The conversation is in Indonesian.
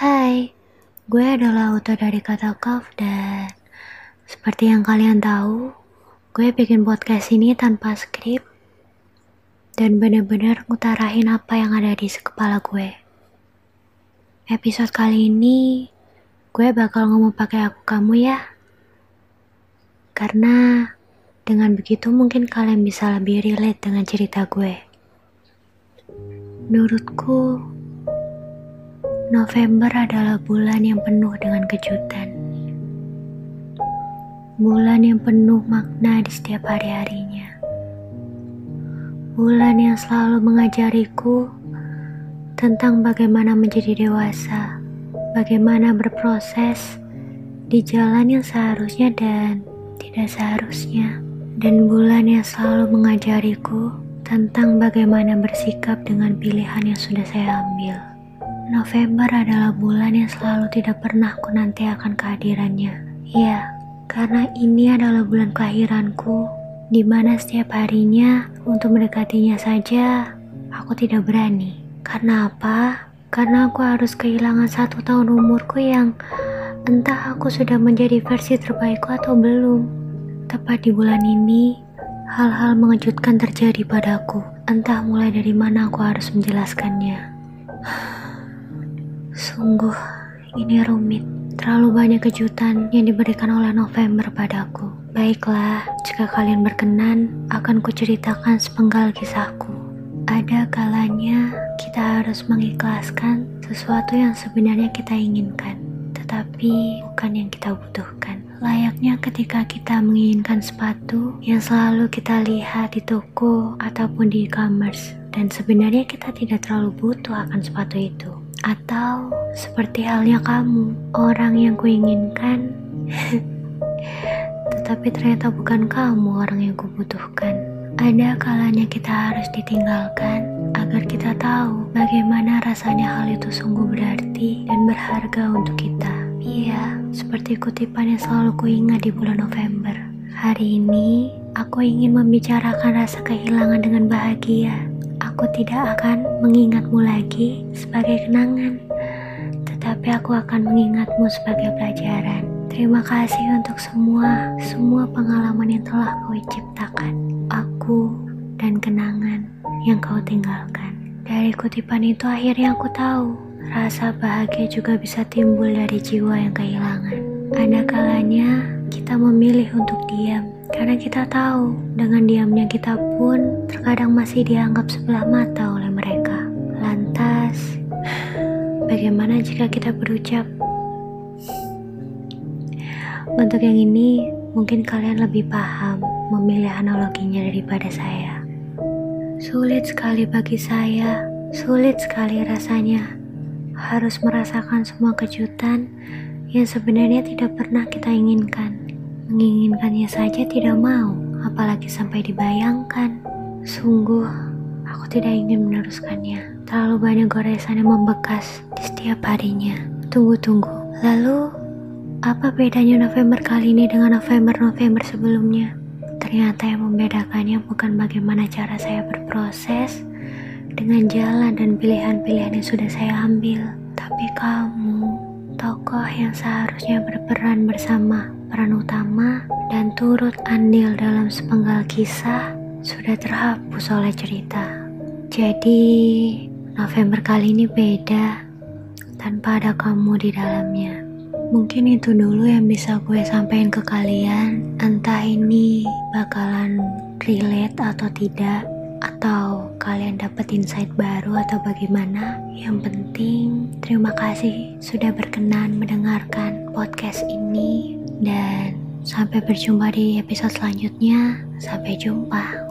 Hai, gue adalah auto dari kata Kaf dan seperti yang kalian tahu, gue bikin podcast ini tanpa skrip dan bener-bener ngutarain apa yang ada di kepala gue. Episode kali ini, gue bakal ngomong pakai aku kamu ya. Karena dengan begitu mungkin kalian bisa lebih relate dengan cerita gue. Menurutku, November adalah bulan yang penuh dengan kejutan. Bulan yang penuh makna di setiap hari-harinya. Bulan yang selalu mengajariku tentang bagaimana menjadi dewasa, bagaimana berproses di jalan yang seharusnya dan tidak seharusnya. Dan bulan yang selalu mengajariku tentang bagaimana bersikap dengan pilihan yang sudah saya ambil. November adalah bulan yang selalu tidak pernah ku nanti akan kehadirannya. Ya, karena ini adalah bulan kelahiranku, di mana setiap harinya untuk mendekatinya saja aku tidak berani. Karena apa? Karena aku harus kehilangan satu tahun umurku yang entah aku sudah menjadi versi terbaikku atau belum. Tepat di bulan ini, hal-hal mengejutkan terjadi padaku. Entah mulai dari mana aku harus menjelaskannya. Sungguh, ini rumit. Terlalu banyak kejutan yang diberikan oleh November padaku. Baiklah, jika kalian berkenan, akan kuceritakan sepenggal kisahku. Ada kalanya kita harus mengikhlaskan sesuatu yang sebenarnya kita inginkan, tetapi bukan yang kita butuhkan. Layaknya ketika kita menginginkan sepatu yang selalu kita lihat di toko ataupun di e-commerce, dan sebenarnya kita tidak terlalu butuh akan sepatu itu. Atau seperti halnya kamu, orang yang kuinginkan, tetapi ternyata bukan kamu orang yang kubutuhkan. Ada kalanya kita harus ditinggalkan agar kita tahu bagaimana rasanya hal itu sungguh berarti dan berharga untuk kita. Iya, seperti kutipan yang selalu kuingat di bulan November. Hari ini, aku ingin membicarakan rasa kehilangan dengan bahagia aku tidak akan mengingatmu lagi sebagai kenangan, tetapi aku akan mengingatmu sebagai pelajaran. Terima kasih untuk semua, semua pengalaman yang telah kau ciptakan. Aku dan kenangan yang kau tinggalkan. Dari kutipan itu akhirnya aku tahu, rasa bahagia juga bisa timbul dari jiwa yang kehilangan. Ada kalanya kita memilih untuk diam karena kita tahu, dengan diamnya kita pun terkadang masih dianggap sebelah mata oleh mereka. Lantas, bagaimana jika kita berucap? Untuk yang ini, mungkin kalian lebih paham memilih analoginya daripada saya. Sulit sekali bagi saya, sulit sekali rasanya harus merasakan semua kejutan yang sebenarnya tidak pernah kita inginkan. Menginginkannya saja tidak mau, apalagi sampai dibayangkan. Sungguh, aku tidak ingin meneruskannya. Terlalu banyak goresan yang membekas di setiap harinya. Tunggu-tunggu. Lalu, apa bedanya November kali ini dengan November-November sebelumnya? Ternyata yang membedakannya bukan bagaimana cara saya berproses dengan jalan dan pilihan-pilihan yang sudah saya ambil, tapi kamu tokoh yang seharusnya berperan bersama peran utama dan turut andil dalam sepenggal kisah sudah terhapus oleh cerita. Jadi, November kali ini beda tanpa ada kamu di dalamnya. Mungkin itu dulu yang bisa gue sampaikan ke kalian. Entah ini bakalan relate atau tidak atau kalian dapat insight baru atau bagaimana. Yang penting, terima kasih sudah berkenan mendengarkan podcast ini dan sampai berjumpa di episode selanjutnya. Sampai jumpa.